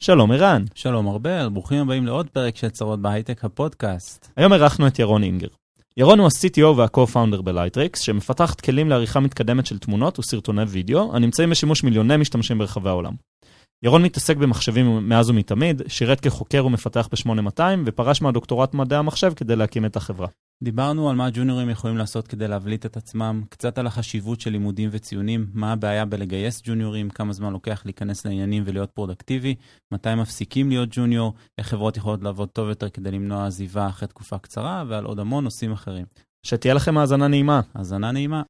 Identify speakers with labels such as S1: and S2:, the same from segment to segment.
S1: שלום ערן.
S2: שלום ארבל, ברוכים הבאים לעוד פרק של צרות בהייטק, הפודקאסט.
S1: היום אירחנו את ירון אינגר. ירון הוא ה-CTO וה-co-founder בלייטריקס, שמפתחת כלים לעריכה מתקדמת של תמונות וסרטוני וידאו, הנמצאים בשימוש מיליוני משתמשים ברחבי העולם. ירון מתעסק במחשבים מאז ומתמיד, שירת כחוקר ומפתח ב-8200, ופרש מהדוקטורט מדעי המחשב כדי להקים את החברה.
S2: דיברנו על מה ג'וניורים יכולים לעשות כדי להבליט את עצמם, קצת על החשיבות של לימודים וציונים, מה הבעיה בלגייס ג'וניורים, כמה זמן לוקח להיכנס לעניינים ולהיות פרודקטיבי, מתי מפסיקים להיות ג'וניור, איך חברות יכולות לעבוד טוב יותר כדי למנוע עזיבה אחרי תקופה קצרה, ועל עוד המון נושאים אחרים.
S1: שתהיה לכם האזנה נעימה.
S2: האזנה נעימה.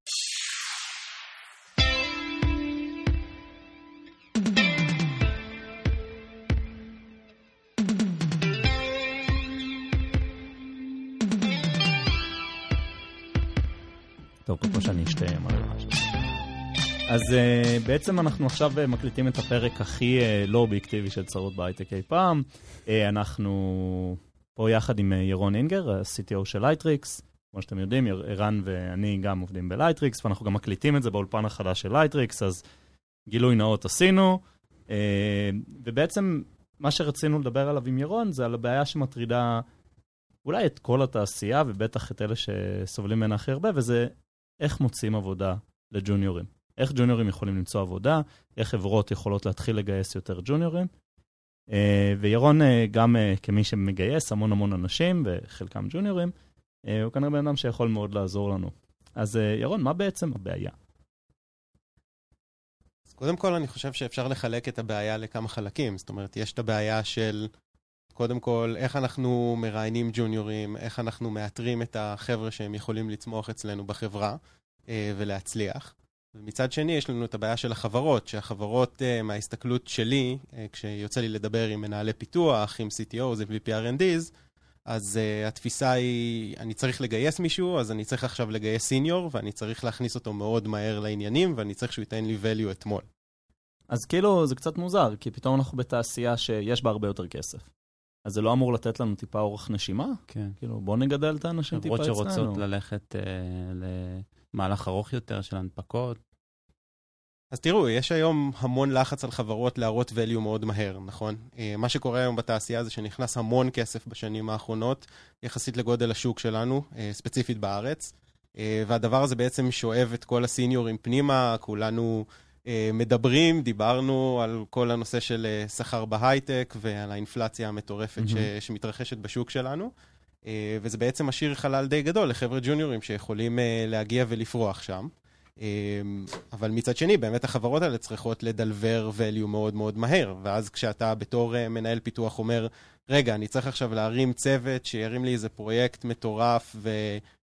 S1: טוב, כמו שאני אשתה מלא משהו. אז uh, בעצם אנחנו עכשיו uh, מקליטים את הפרק הכי uh, לא אובייקטיבי של צרות בהייטק אי פעם. Uh, אנחנו פה יחד עם uh, ירון אינגר, ה-CTO של לייטריקס. כמו שאתם יודעים, ערן ואני גם עובדים בלייטריקס, ואנחנו גם מקליטים את זה באולפן החדש של לייטריקס, אז גילוי נאות עשינו. Uh, ובעצם מה שרצינו לדבר עליו עם ירון זה על הבעיה שמטרידה אולי את כל התעשייה, ובטח את אלה שסובלים ממנה הכי הרבה, וזה איך מוצאים עבודה לג'וניורים. איך ג'וניורים יכולים למצוא עבודה, איך חברות יכולות להתחיל לגייס יותר ג'וניורים. אה, וירון, אה, גם אה, כמי שמגייס המון המון אנשים, וחלקם ג'וניורים, הוא כנראה בן אדם שיכול מאוד לעזור לנו. אז ירון, מה בעצם הבעיה?
S3: אז קודם כל, אני חושב שאפשר לחלק את הבעיה לכמה חלקים. זאת אומרת, יש את הבעיה של, קודם כל, איך אנחנו מראיינים ג'וניורים, איך אנחנו מאתרים את החבר'ה שהם יכולים לצמוח אצלנו בחברה ולהצליח. ומצד שני, יש לנו את הבעיה של החברות, שהחברות, uh, מההסתכלות שלי, uh, כשיוצא לי לדבר עם מנהלי פיתוח, עם CTOs, עם VPRNDs, אז uh, התפיסה היא, אני צריך לגייס מישהו, אז אני צריך עכשיו לגייס סיניור, ואני צריך להכניס אותו מאוד מהר לעניינים, ואני צריך שהוא ייתן לי value אתמול.
S1: אז כאילו, זה קצת מוזר, כי פתאום אנחנו בתעשייה שיש בה הרבה יותר כסף. אז זה לא אמור לתת לנו טיפה אורך נשימה?
S2: כן.
S1: כאילו, בוא נגדל את האנשים טיפה אצלנו.
S2: חברות שרוצות ללכת uh, למהלך ארוך יותר של הנפקות.
S3: אז תראו, יש היום המון לחץ על חברות להראות value מאוד מהר, נכון? אה, מה שקורה היום בתעשייה זה שנכנס המון כסף בשנים האחרונות, יחסית לגודל השוק שלנו, אה, ספציפית בארץ, אה, והדבר הזה בעצם שואב את כל הסיניורים פנימה, כולנו מדברים, דיברנו על כל הנושא של שכר בהייטק ועל האינפלציה המטורפת mm-hmm. שמתרחשת בשוק שלנו, וזה בעצם משאיר חלל די גדול לחבר'ה ג'וניורים שיכולים להגיע ולפרוח שם. אבל מצד שני, באמת החברות האלה צריכות לדלבר value מאוד מאוד מהר, ואז כשאתה בתור אה, מנהל פיתוח אומר, רגע, אני צריך עכשיו להרים צוות שירים לי איזה פרויקט מטורף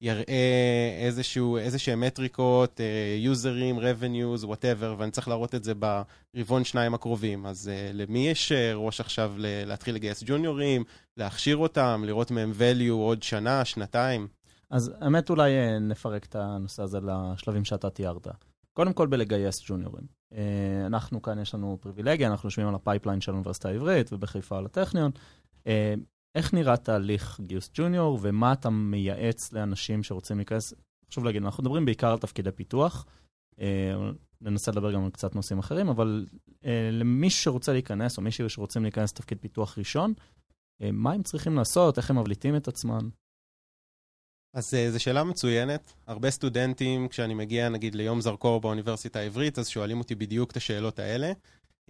S3: ויראה איזשהו, איזשהם מטריקות, יוזרים, אה, revenues, whatever, ואני צריך להראות את זה ברבעון שניים הקרובים. אז uh, למי יש ראש עכשיו להתחיל לגייס ג'וניורים, להכשיר אותם, לראות מהם value עוד שנה, שנתיים?
S1: אז האמת אולי אה, נפרק את הנושא הזה לשלבים שאתה תיארת. קודם כל בלגייס ג'וניורים. אה, אנחנו כאן, יש לנו פריבילגיה, אנחנו יושבים על ה pipeline של האוניברסיטה העברית ובחיפה על הטכניון. אה, איך נראה תהליך גיוס ג'וניור ומה אתה מייעץ לאנשים שרוצים להיכנס? חשוב להגיד, אנחנו מדברים בעיקר על תפקידי פיתוח. ננסה לדבר גם על קצת נושאים אחרים, אבל למישהו שרוצה להיכנס, או מישהו שרוצים להיכנס לתפקיד פיתוח ראשון, מה הם צריכים לעשות, איך הם מבליטים את עצמם?
S3: אז זו שאלה מצוינת. הרבה סטודנטים, כשאני מגיע נגיד ליום זרקור באוניברסיטה העברית, אז שואלים אותי בדיוק את השאלות האלה.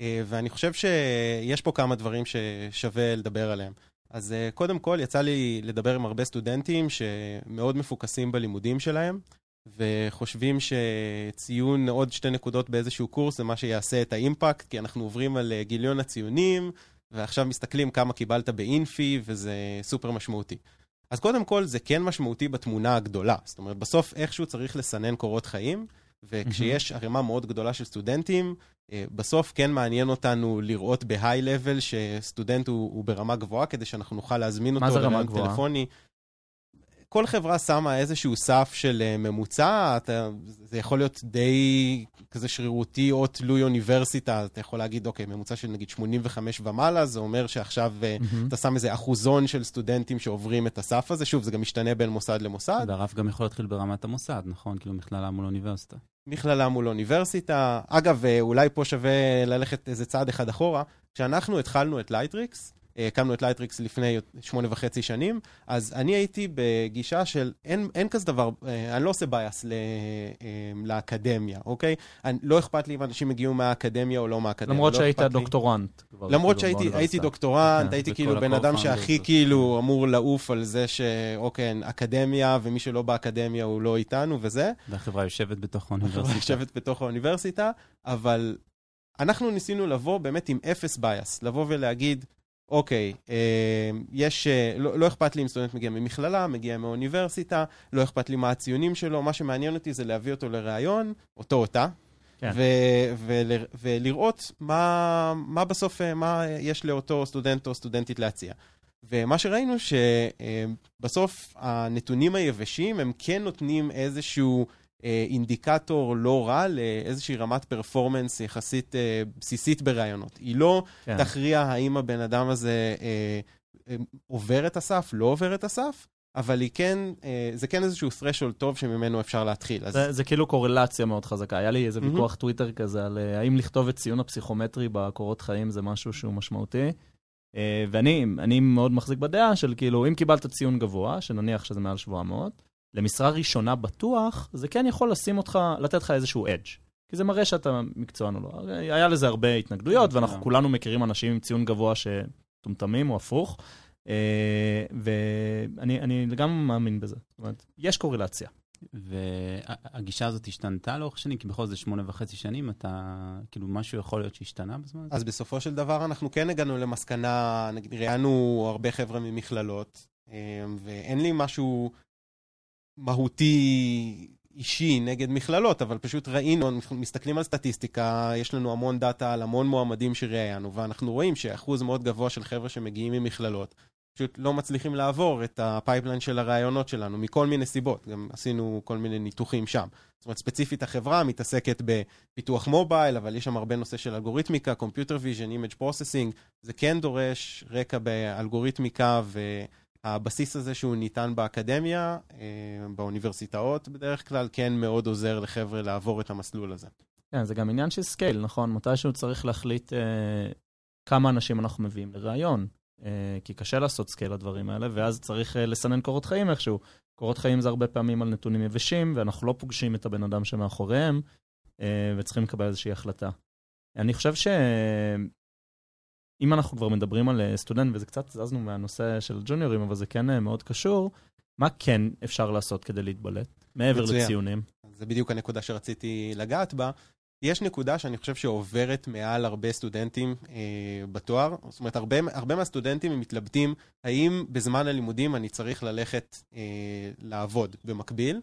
S3: ואני חושב שיש פה כמה דברים ששווה לדבר עליהם. אז uh, קודם כל, יצא לי לדבר עם הרבה סטודנטים שמאוד מפוקסים בלימודים שלהם, וחושבים שציון עוד שתי נקודות באיזשהו קורס זה מה שיעשה את האימפקט, כי אנחנו עוברים על גיליון הציונים, ועכשיו מסתכלים כמה קיבלת באינפי, וזה סופר משמעותי. אז קודם כל, זה כן משמעותי בתמונה הגדולה. זאת אומרת, בסוף איכשהו צריך לסנן קורות חיים, וכשיש ערימה מאוד גדולה של סטודנטים, אה, בסוף כן מעניין אותנו לראות בהיי-לבל שסטודנט הוא, הוא ברמה גבוהה, כדי שאנחנו נוכל להזמין אותו
S1: לרעיון טלפוני.
S3: כל חברה שמה איזשהו סף של אה, ממוצע, אתה, זה יכול להיות די כזה שרירותי או תלוי אוניברסיטה, אתה יכול להגיד, אוקיי, ממוצע של נגיד 85 ומעלה, זה אומר שעכשיו mm-hmm. אתה שם איזה אחוזון של סטודנטים שעוברים את הסף הזה, שוב, זה גם משתנה בין מוסד למוסד.
S2: והרף גם יכול להתחיל ברמת המוסד, נכון? כאילו מכללה מול אוניברסיטה.
S3: מכללה מול אוניברסיטה. אגב, אולי פה שווה ללכת איזה צעד אחד אחורה. כשאנחנו התחלנו את לייטריקס, הקמנו את לייטריקס לפני שמונה וחצי שנים, אז אני הייתי בגישה של אין, אין כזה דבר, אני לא עושה bias לאקדמיה, אוקיי? אני, לא אכפת לי אם אנשים הגיעו מהאקדמיה או לא מהאקדמיה.
S1: למרות
S3: לא
S1: שהיית דוקטורנט.
S3: למרות כאילו שהייתי דוקטורנט, הייתי כאילו בן אדם שהכי כאילו אמור לעוף על זה שאוקיי, אקדמיה, ומי שלא באקדמיה הוא לא איתנו וזה.
S2: והחברה יושבת בתוך האוניברסיטה. החברה
S3: יושבת בתוך האוניברסיטה, אבל אנחנו ניסינו לבוא באמת עם אפס bias, לבוא ולהגיד, אוקיי, אה, יש, אה, לא, לא אכפת לי אם סטודנט מגיע ממכללה, מגיע מאוניברסיטה, לא אכפת לי מה הציונים שלו, מה שמעניין אותי זה להביא אותו לראיון, אותו אותה, כן. ולראות מה, מה בסוף, אה, מה יש לאותו סטודנט או סטודנטית להציע. ומה שראינו שבסוף הנתונים היבשים הם כן נותנים איזשהו אינדיקטור לא רע לאיזושהי רמת פרפורמנס יחסית אה, בסיסית בראיונות. היא לא כן. תכריע האם הבן אדם הזה אה, עובר את הסף, לא עובר את הסף, אבל היא כן, זה כן איזשהו threshold טוב שממנו אפשר להתחיל.
S1: זה, אז... זה כאילו קורלציה מאוד חזקה. היה לי איזה mm-hmm. ויכוח טוויטר כזה על האם לכתוב את ציון הפסיכומטרי בקורות חיים זה משהו שהוא משמעותי. ואני מאוד מחזיק בדעה של כאילו, אם קיבלת ציון גבוה, שנניח שזה מעל 700, למשרה ראשונה בטוח, זה כן יכול לשים אותך, לתת לך איזשהו אדג'. כי זה מראה שאתה מקצוען או לא. היה לזה הרבה התנגדויות, כן, ואנחנו כן. כולנו מכירים אנשים עם ציון גבוה שטומטמים או הפוך, אה, ואני לגמרי מאמין בזה. זאת אומרת, יש קורלציה.
S2: והגישה הזאת השתנתה לאורך שנים? כי בכל זאת שמונה וחצי שנים, אתה, כאילו, משהו יכול להיות שהשתנה בזמן הזה?
S3: אז בסופו של דבר אנחנו כן הגענו למסקנה, נגיד, ראיינו הרבה חבר'ה ממכללות, אה, ואין לי משהו מהותי אישי נגד מכללות, אבל פשוט ראינו, אנחנו מסתכלים על סטטיסטיקה, יש לנו המון דאטה על המון מועמדים שראיינו, ואנחנו רואים שאחוז מאוד גבוה של חבר'ה שמגיעים ממכללות, פשוט לא מצליחים לעבור את ה pipeline של הראיונות שלנו, מכל מיני סיבות, גם עשינו כל מיני ניתוחים שם. זאת אומרת, ספציפית החברה מתעסקת בפיתוח מובייל, אבל יש שם הרבה נושא של אלגוריתמיקה, Computer Vision, Image Processing, זה כן דורש רקע באלגוריתמיקה ו... הבסיס הזה שהוא ניתן באקדמיה, אה, באוניברסיטאות בדרך כלל, כן מאוד עוזר לחבר'ה לעבור את המסלול הזה.
S1: כן, זה גם עניין של scale, נכון? מתישהו צריך להחליט אה, כמה אנשים אנחנו מביאים לראיון, אה, כי קשה לעשות scale לדברים האלה, ואז צריך אה, לסנן קורות חיים איכשהו. קורות חיים זה הרבה פעמים על נתונים יבשים, ואנחנו לא פוגשים את הבן אדם שמאחוריהם, אה, וצריכים לקבל איזושהי החלטה. אני חושב ש... אם אנחנו כבר מדברים על אה, סטודנט, וזה קצת זזנו מהנושא של ג'וניורים, אבל זה כן אה, מאוד קשור, מה כן אפשר לעשות כדי להתבלט, מעבר מצוין. לציונים?
S3: זה בדיוק הנקודה שרציתי לגעת בה. יש נקודה שאני חושב שעוברת מעל הרבה סטודנטים אה, בתואר. זאת אומרת, הרבה, הרבה מהסטודנטים הם מתלבטים האם בזמן הלימודים אני צריך ללכת אה, לעבוד במקביל.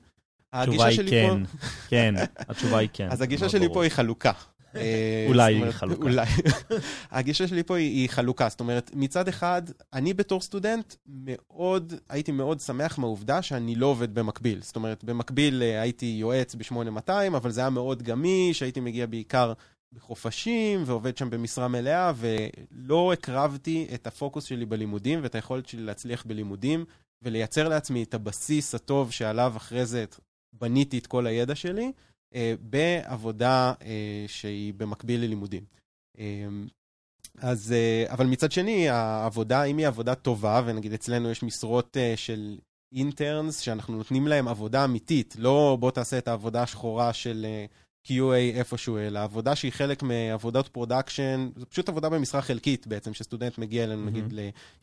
S1: התשובה היא כן, פה... כן, התשובה היא כן.
S3: אז הגישה שלי ברור. פה היא חלוקה.
S1: אה, אולי חלוקה. אולי.
S3: הגישה שלי פה היא, היא חלוקה, זאת אומרת, מצד אחד, אני בתור סטודנט מאוד, הייתי מאוד שמח מהעובדה שאני לא עובד במקביל. זאת אומרת, במקביל אה, הייתי יועץ ב-8200, אבל זה היה מאוד גמיש, הייתי מגיע בעיקר בחופשים ועובד שם במשרה מלאה, ולא הקרבתי את הפוקוס שלי בלימודים ואת היכולת שלי להצליח בלימודים, ולייצר לעצמי את הבסיס הטוב שעליו אחרי זה בניתי את כל הידע שלי. אה, בעבודה אה, שהיא במקביל ללימודים. אה, אז, אבל מצד שני, העבודה, אם היא עבודה טובה, ונגיד אצלנו יש משרות של אינטרנס, שאנחנו נותנים להם עבודה אמיתית, לא בוא תעשה את העבודה השחורה של QA איפשהו, אלא עבודה שהיא חלק מעבודות production, זו פשוט עבודה במשרה חלקית בעצם, שסטודנט מגיע אלינו mm-hmm. נגיד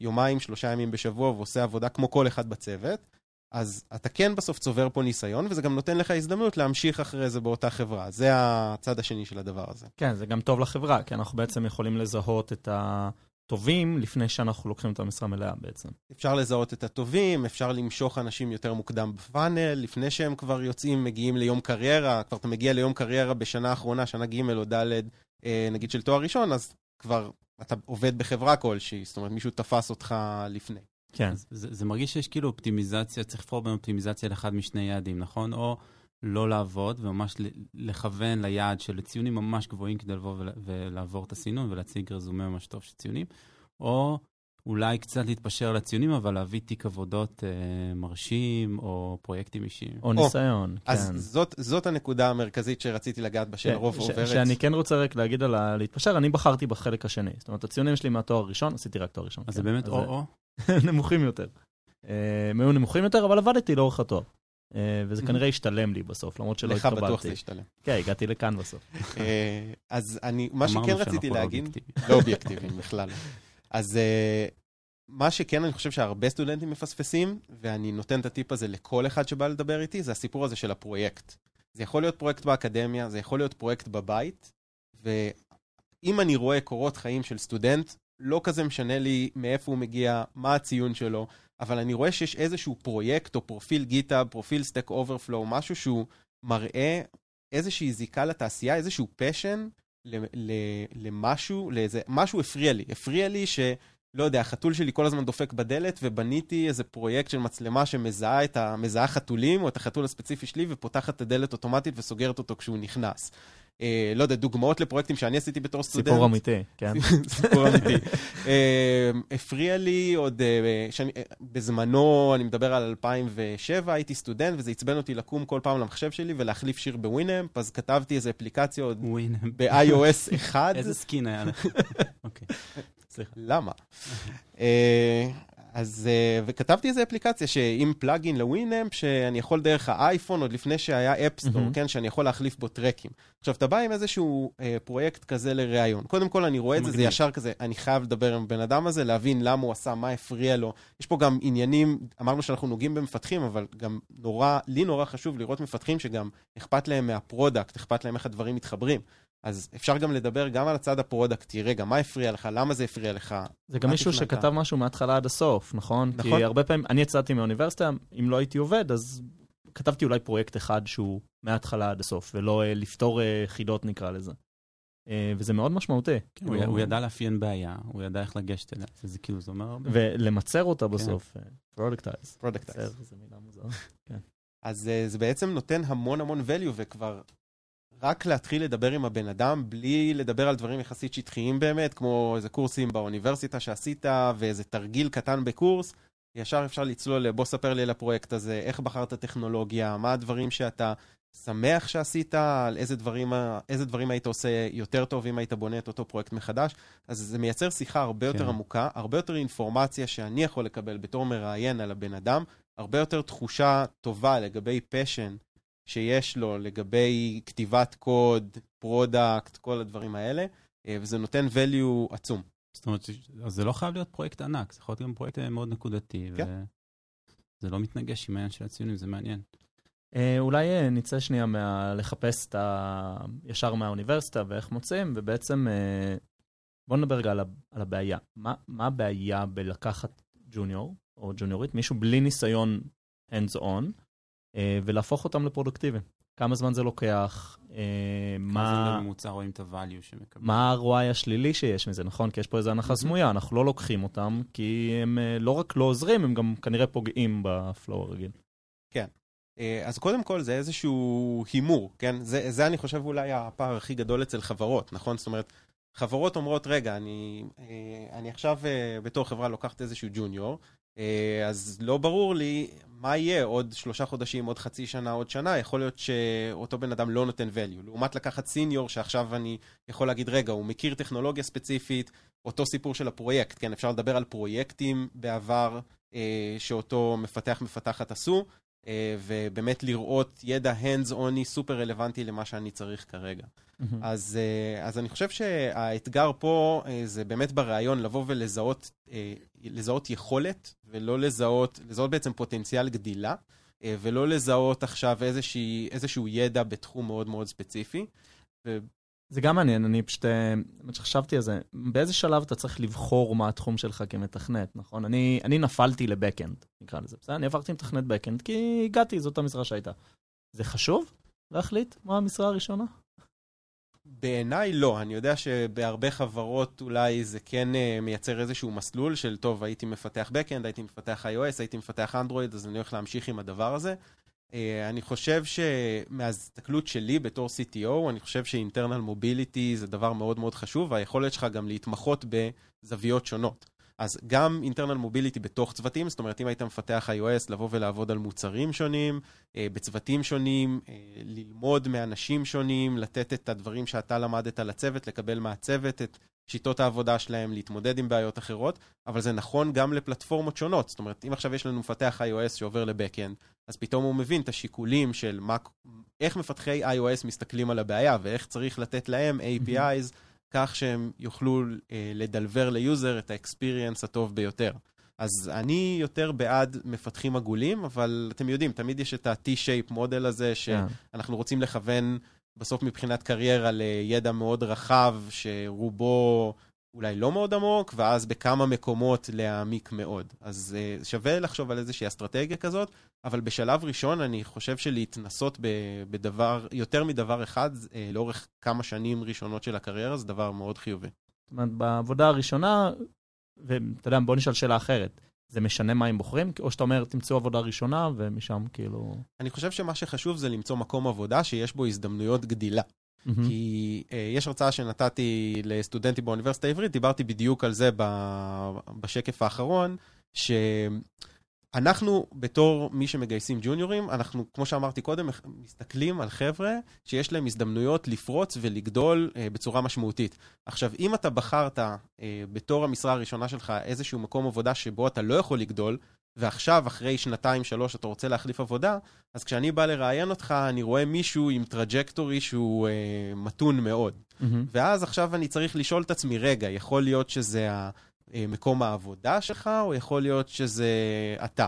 S3: ליומיים, שלושה ימים בשבוע ועושה עבודה כמו כל אחד בצוות. אז אתה כן בסוף צובר פה ניסיון, וזה גם נותן לך הזדמנות להמשיך אחרי זה באותה חברה. זה הצד השני של הדבר הזה.
S1: כן, זה גם טוב לחברה, כי אנחנו בעצם יכולים לזהות את הטובים לפני שאנחנו לוקחים את המשרה מלאה בעצם.
S3: אפשר לזהות את הטובים, אפשר למשוך אנשים יותר מוקדם ב funnel, לפני שהם כבר יוצאים, מגיעים ליום קריירה, כבר אתה מגיע ליום קריירה בשנה האחרונה, שנה ג' או ד', אה, נגיד של תואר ראשון, אז כבר אתה עובד בחברה כלשהי, זאת אומרת, מישהו תפס אותך לפני.
S2: כן. זה, זה מרגיש שיש כאילו אופטימיזציה, צריך לבחור בין אופטימיזציה לאחד משני יעדים, נכון? או לא לעבוד וממש לכוון ליעד של ציונים ממש גבוהים כדי לבוא ולעבור את הסינון ולהציג רזומה ממש טוב של ציונים, או אולי קצת להתפשר על הציונים, אבל להביא תיק עבודות אה, מרשים, או פרויקטים אישיים.
S1: או ניסיון,
S3: כן. אז זאת, זאת הנקודה המרכזית שרציתי לגעת בה, של רוב עוברת.
S1: שאני כן רוצה רק להגיד על ה... להתפשר, אני בחרתי בחלק השני. זאת אומרת, הציונים שלי מהתואר הראשון, עשיתי רק תואר ראשון.
S2: אז כן. זה באמת או-או?
S1: נמוכים יותר. הם היו נמוכים יותר, אבל עבדתי לאורך התואר. וזה כנראה השתלם לי בסוף, למרות שלא התקבלתי.
S3: לך בטוח זה השתלם.
S1: כן, הגעתי לכאן בסוף.
S3: אז אני, מה שכן רציתי להגיד, לא אובייקטיביים בכלל. אז מה שכן אני חושב שהרבה סטודנטים מפספסים, ואני נותן את הטיפ הזה לכל אחד שבא לדבר איתי, זה הסיפור הזה של הפרויקט. זה יכול להיות פרויקט באקדמיה, זה יכול להיות פרויקט בבית, ואם אני רואה קורות חיים של סטודנט, לא כזה משנה לי מאיפה הוא מגיע, מה הציון שלו, אבל אני רואה שיש איזשהו פרויקט או פרופיל גיטאב, פרופיל סטק אוברפלואו, משהו שהוא מראה איזושהי זיקה לתעשייה, איזשהו passion למשהו, לאיזה, משהו הפריע לי. הפריע לי ש... לא יודע, החתול שלי כל הזמן דופק בדלת, ובניתי איזה פרויקט של מצלמה שמזהה את ה... מזהה חתולים, או את החתול הספציפי שלי, ופותחת את הדלת אוטומטית וסוגרת אותו כשהוא נכנס. אה, לא יודע, דוגמאות לפרויקטים שאני עשיתי בתור סטודנט.
S1: סיפור אמיתי, כן.
S3: סיפור אמיתי. אה, הפריע לי עוד, אה, שאני, אה, בזמנו, אני מדבר על 2007, הייתי סטודנט, וזה עצבן אותי לקום כל פעם למחשב שלי ולהחליף שיר בווינאמפ, אז כתבתי איזה אפליקציה עוד ב-iOS 1.
S2: איזה skin היה לך. אוקיי.
S3: סליחה. למה? אה, אז, uh, וכתבתי איזה אפליקציה שעם plugin לווינאמפ, שאני יכול דרך האייפון, עוד לפני שהיה App Store, mm-hmm. כן, שאני יכול להחליף בו טרקים. עכשיו, אתה בא עם איזשהו uh, פרויקט כזה לראיון. קודם כל, אני רואה את זה, זה ישר כזה, אני חייב לדבר עם הבן אדם הזה, להבין למה הוא עשה, מה הפריע לו. יש פה גם עניינים, אמרנו שאנחנו נוגעים במפתחים, אבל גם נורא, לי נורא חשוב לראות מפתחים שגם אכפת להם מה product, אכפת להם איך הדברים מתחברים. אז אפשר גם לדבר גם על הצד הפרודקטי, רגע, מה הפריע לך, למה זה הפריע לך?
S1: זה גם מישהו שכתב משהו מההתחלה עד הסוף, נכון? נכון. כי הרבה פעמים, אני יצאתי מהאוניברסיטה, אם לא הייתי עובד, אז כתבתי אולי פרויקט אחד שהוא מההתחלה עד הסוף, ולא uh, לפתור uh, חידות נקרא לזה. Uh, וזה מאוד משמעותי.
S2: כן, הוא, הוא ידע לאפיין בעיה, הוא ידע איך לגשת אליה, זה כאילו, זה אומר הרבה.
S1: ולמצר אותה כן. בסוף, productize.
S3: productize. זה מילה מוזרה, כן. אז uh, זה בעצם נותן המון המון value, וכבר רק להתחיל לדבר עם הבן אדם בלי לדבר על דברים יחסית שטחיים באמת, כמו איזה קורסים באוניברסיטה שעשית ואיזה תרגיל קטן בקורס, ישר אפשר לצלול, בוא ספר לי על הפרויקט הזה, איך בחרת טכנולוגיה, מה הדברים שאתה שמח שעשית, על איזה דברים, איזה דברים היית עושה יותר טוב אם היית בונה את אותו פרויקט מחדש. אז זה מייצר שיחה הרבה יותר כן. עמוקה, הרבה יותר אינפורמציה שאני יכול לקבל בתור מראיין על הבן אדם, הרבה יותר תחושה טובה לגבי passion שיש לו לגבי כתיבת קוד, product, כל הדברים האלה, אה, וזה נותן value עצום.
S2: זאת אומרת, אז זה לא חייב להיות פרויקט ענק, זה יכול להיות גם פרויקט אה, מאוד נקודתי, כן. וזה לא מתנגש עם העניין של הציונים, זה מעניין.
S1: אה, אולי נצא שנייה מה... לחפש את ה... ישר מהאוניברסיטה ואיך מוצאים, ובעצם בואו נדבר רגע על הבעיה. מה, מה הבעיה בלקחת ג'וניור או ג'וניורית, מישהו בלי ניסיון hands on, ולהפוך אותם לפרודוקטיביים. כמה זמן זה לוקח,
S2: אה, מה... בממוצע רואים את ה-value שמקבלים.
S1: מה ה-ROI השלילי שיש מזה, נכון? כי יש פה איזו הנחה סמויה, אנחנו לא לוקחים אותם, כי הם אה, לא רק לא עוזרים, הם גם כנראה פוגעים בפלואו הרגיל.
S3: כן. אז קודם כל זה איזשהו הימור, כן? זה, זה אני חושב אולי הפער הכי גדול אצל חברות, נכון? זאת אומרת, חברות אומרות, רגע, אני, אני עכשיו בתור חברה לוקחת איזשהו ג'וניור, אז לא ברור לי מה יהיה עוד שלושה חודשים, עוד חצי שנה, עוד שנה, יכול להיות שאותו בן אדם לא נותן value. לעומת לקחת סיניור, שעכשיו אני יכול להגיד, רגע, הוא מכיר טכנולוגיה ספציפית, אותו סיפור של הפרויקט, כן, אפשר לדבר על פרויקטים בעבר אה, שאותו מפתח מפתחת עשו, אה, ובאמת לראות ידע hands-onי סופר רלוונטי למה שאני צריך כרגע. Mm-hmm. אז, אה, אז אני חושב שהאתגר פה אה, זה באמת בריאיון לבוא ולזהות לזהות יכולת, ולא לזהות, לזהות בעצם פוטנציאל גדילה, ולא לזהות עכשיו איזושהי, איזשהו ידע בתחום מאוד מאוד ספציפי.
S1: ו... זה גם מעניין, אני פשוט, באמת שחשבתי על זה, באיזה שלב אתה צריך לבחור מה התחום שלך כמתכנת, נכון? אני, אני נפלתי לבקאנד, נקרא לזה, בסדר? אני עברתי מתכנת בקאנד כי הגעתי, זאת המשרה שהייתה. זה חשוב להחליט מה המשרה הראשונה?
S3: בעיניי לא, אני יודע שבהרבה חברות אולי זה כן uh, מייצר איזשהו מסלול של טוב, הייתי מפתח Backend, הייתי מפתח iOS, הייתי מפתח Android, אז אני הולך להמשיך עם הדבר הזה. Uh, אני חושב שמההסתכלות שלי בתור CTO, אני חושב שאינטרנל מוביליטי זה דבר מאוד מאוד חשוב, והיכולת שלך גם להתמחות בזוויות שונות. אז גם internal mobility בתוך צוותים, זאת אומרת, אם היית מפתח iOS, לבוא ולעבוד על מוצרים שונים, אה, בצוותים שונים, אה, ללמוד מאנשים שונים, לתת את הדברים שאתה למדת לצוות, לקבל מהצוות את שיטות העבודה שלהם, להתמודד עם בעיות אחרות, אבל זה נכון גם לפלטפורמות שונות. זאת אומרת, אם עכשיו יש לנו מפתח iOS שעובר לבקאנד, אז פתאום הוא מבין את השיקולים של מה, איך מפתחי iOS מסתכלים על הבעיה ואיך צריך לתת להם APIs. כך שהם יוכלו אה, ל deliver ל user את ה experience הטוב ביותר. אז אני יותר בעד מפתחים עגולים, אבל אתם יודעים, תמיד יש את ה-T-shape מודל הזה, כן. שאנחנו רוצים לכוון בסוף מבחינת קריירה לידע מאוד רחב, שרובו אולי לא מאוד עמוק, ואז בכמה מקומות להעמיק מאוד. אז uh, שווה לחשוב על איזושהי אסטרטגיה כזאת, אבל בשלב ראשון אני חושב שלהתנסות בדבר, יותר מדבר אחד, uh, לאורך כמה שנים ראשונות של הקריירה, זה דבר מאוד חיובי.
S1: זאת אומרת, בעבודה הראשונה, ואתה יודע, בוא נשאל שאלה אחרת. זה משנה מה הם בוחרים? או שאתה אומר, תמצאו עבודה ראשונה, ומשם כאילו...
S3: אני חושב שמה שחשוב זה למצוא מקום עבודה שיש בו הזדמנויות גדילה. Mm-hmm. כי uh, יש הרצאה שנתתי לסטודנטים באוניברסיטה העברית, דיברתי בדיוק על זה ב, בשקף האחרון, שאנחנו בתור מי שמגייסים ג'וניורים, אנחנו, כמו שאמרתי קודם, מסתכלים על חבר'ה שיש להם הזדמנויות לפרוץ ולגדול uh, בצורה משמעותית. עכשיו, אם אתה בחרת uh, בתור המשרה הראשונה שלך איזשהו מקום עבודה שבו אתה לא יכול לגדול, ועכשיו, אחרי שנתיים, שלוש, אתה רוצה להחליף עבודה, אז כשאני בא לראיין אותך, אני רואה מישהו עם trajectory שהוא אה, מתון מאוד. Mm-hmm. ואז עכשיו אני צריך לשאול את עצמי, רגע, יכול להיות שזה מקום העבודה שלך, או יכול להיות שזה אתה?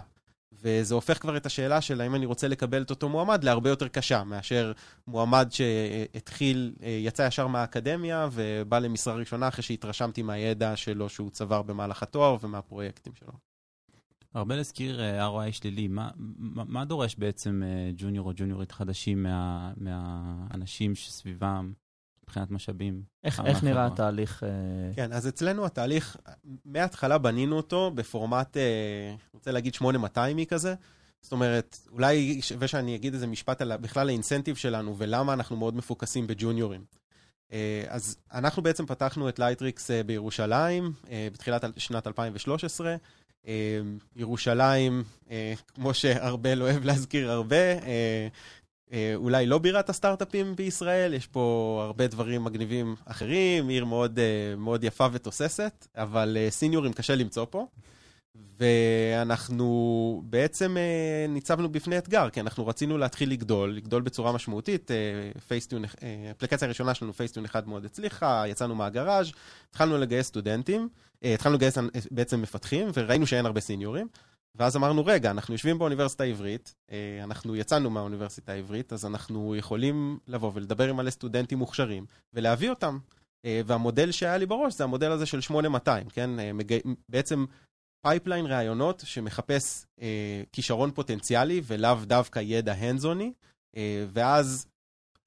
S3: וזה הופך כבר את השאלה של האם אני רוצה לקבל את אותו מועמד להרבה יותר קשה, מאשר מועמד שהתחיל, אה, יצא ישר מהאקדמיה ובא למשרה ראשונה אחרי שהתרשמתי מהידע שלו שהוא צבר במהלך התואר ומהפרויקטים שלו.
S2: ארבל הזכיר אה, ROI שלילי, מה, מה, מה דורש בעצם אה, ג'וניור או ג'וניורית חדשים מה, מהאנשים שסביבם מבחינת משאבים?
S1: איך, איך נראה התהליך? אה?
S3: כן, אז אצלנו התהליך, מההתחלה בנינו אותו בפורמט, אני רוצה להגיד 8200 כזה. זאת אומרת, אולי שווה שאני אגיד איזה משפט על בכלל ה incentive שלנו ולמה אנחנו מאוד מפוקסים בג'וניורים. אז אנחנו בעצם פתחנו את Lightricks בירושלים בתחילת שנת 2013. אמ, ירושלים, אה, כמו שירבל אוהב להזכיר הרבה, אה, אה, אולי לא בירת הסטארט-אפים בישראל, יש פה הרבה דברים מגניבים אחרים, עיר מאוד, מאוד יפה ותוססת, אבל סיניורים קשה למצוא פה. ואנחנו בעצם ניצבנו בפני אתגר, כי אנחנו רצינו להתחיל לגדול, לגדול בצורה משמעותית. פייסטיון, האפליקציה הראשונה שלנו, פייסטיון אחד מאוד הצליחה, יצאנו מהגראז', התחלנו לגייס סטודנטים. אה, התחלנו לגייס אה, בעצם מפתחים, וראינו שאין הרבה סיניורים. ואז אמרנו, רגע, אנחנו יושבים באוניברסיטה העברית, אה, אנחנו יצאנו מהאוניברסיטה העברית, אז אנחנו יכולים לבוא ולדבר עם מלא סטודנטים מוכשרים, ולהביא אותם. והמודל שהיה לי בראש זה המודל הזה של 8200, כן? בעצם pipeline ראיונות שמחפש כישרון פוטנציאלי ולאו דווקא ידע hands-on־י, ואז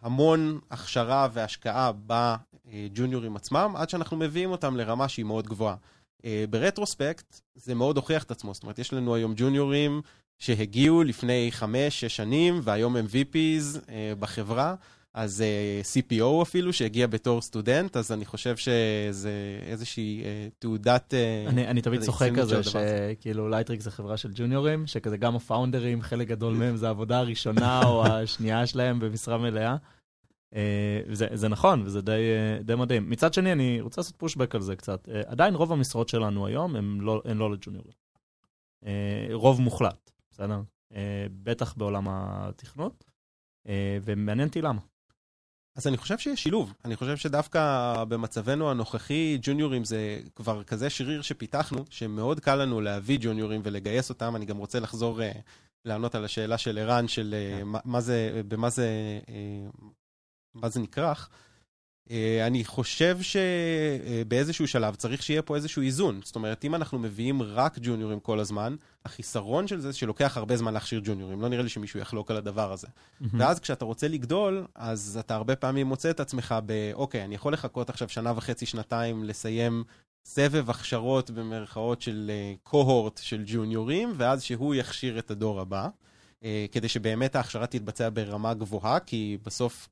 S3: המון הכשרה והשקעה בג'וניורים עצמם, עד שאנחנו מביאים אותם לרמה שהיא מאוד גבוהה. אה, ב retrospect זה מאוד הוכיח את עצמו, זאת אומרת, יש לנו היום ג'וניורים שהגיעו לפני 5-6 שנים, והיום הם VPs אה, בחברה. אז uh, CPO אפילו, שהגיע בתור סטודנט, אז אני חושב שזה איזושהי uh, תעודת...
S1: Uh, אני, אני תמיד צוחק כזה, שכאילו Lightricks זה חברה של ג'וניורים, שכזה גם ה founderים, חלק גדול מהם זה העבודה הראשונה או השנייה שלהם במשרה מלאה. Uh, זה, זה נכון, וזה די, די מדהים. מצד שני, אני רוצה לעשות פושבק על זה קצת. Uh, עדיין רוב המשרות שלנו היום הן לא, הן לא לג'וניורים. Uh, רוב מוחלט, בסדר? Uh, בטח בעולם התכנות, uh, ומעניין אותי למה.
S3: אז אני חושב שיש שילוב. אני חושב שדווקא במצבנו הנוכחי, ג'וניורים זה כבר כזה שריר שפיתחנו, שמאוד קל לנו להביא ג'וניורים ולגייס אותם. אני גם רוצה לחזור uh, לענות על השאלה של ערן, של uh, כן. מה, מה זה, במה זה, uh, מה זה נכרך. אה, אני חושב שבאיזשהו שלב צריך שיהיה פה איזשהו איזון. זאת אומרת, אם אנחנו מביאים רק ג'וניורים כל הזמן, החיסרון של זה שלוקח הרבה זמן להכשיר ג'וניורים. לא נראה לי שמישהו יחלוק על הדבר הזה. Mm-hmm. ואז כשאתה רוצה לגדול, אז אתה הרבה פעמים מוצא את עצמך ב, אוקיי, אני יכול לחכות עכשיו שנה וחצי, שנתיים, לסיים סבב הכשרות במרכאות של קוהורט אה, של ג'וניורים, ואז שהוא יכשיר את הדור הבא. אה, כדי שבאמת ההכשרה תתבצע ברמה גבוהה, כי בסוף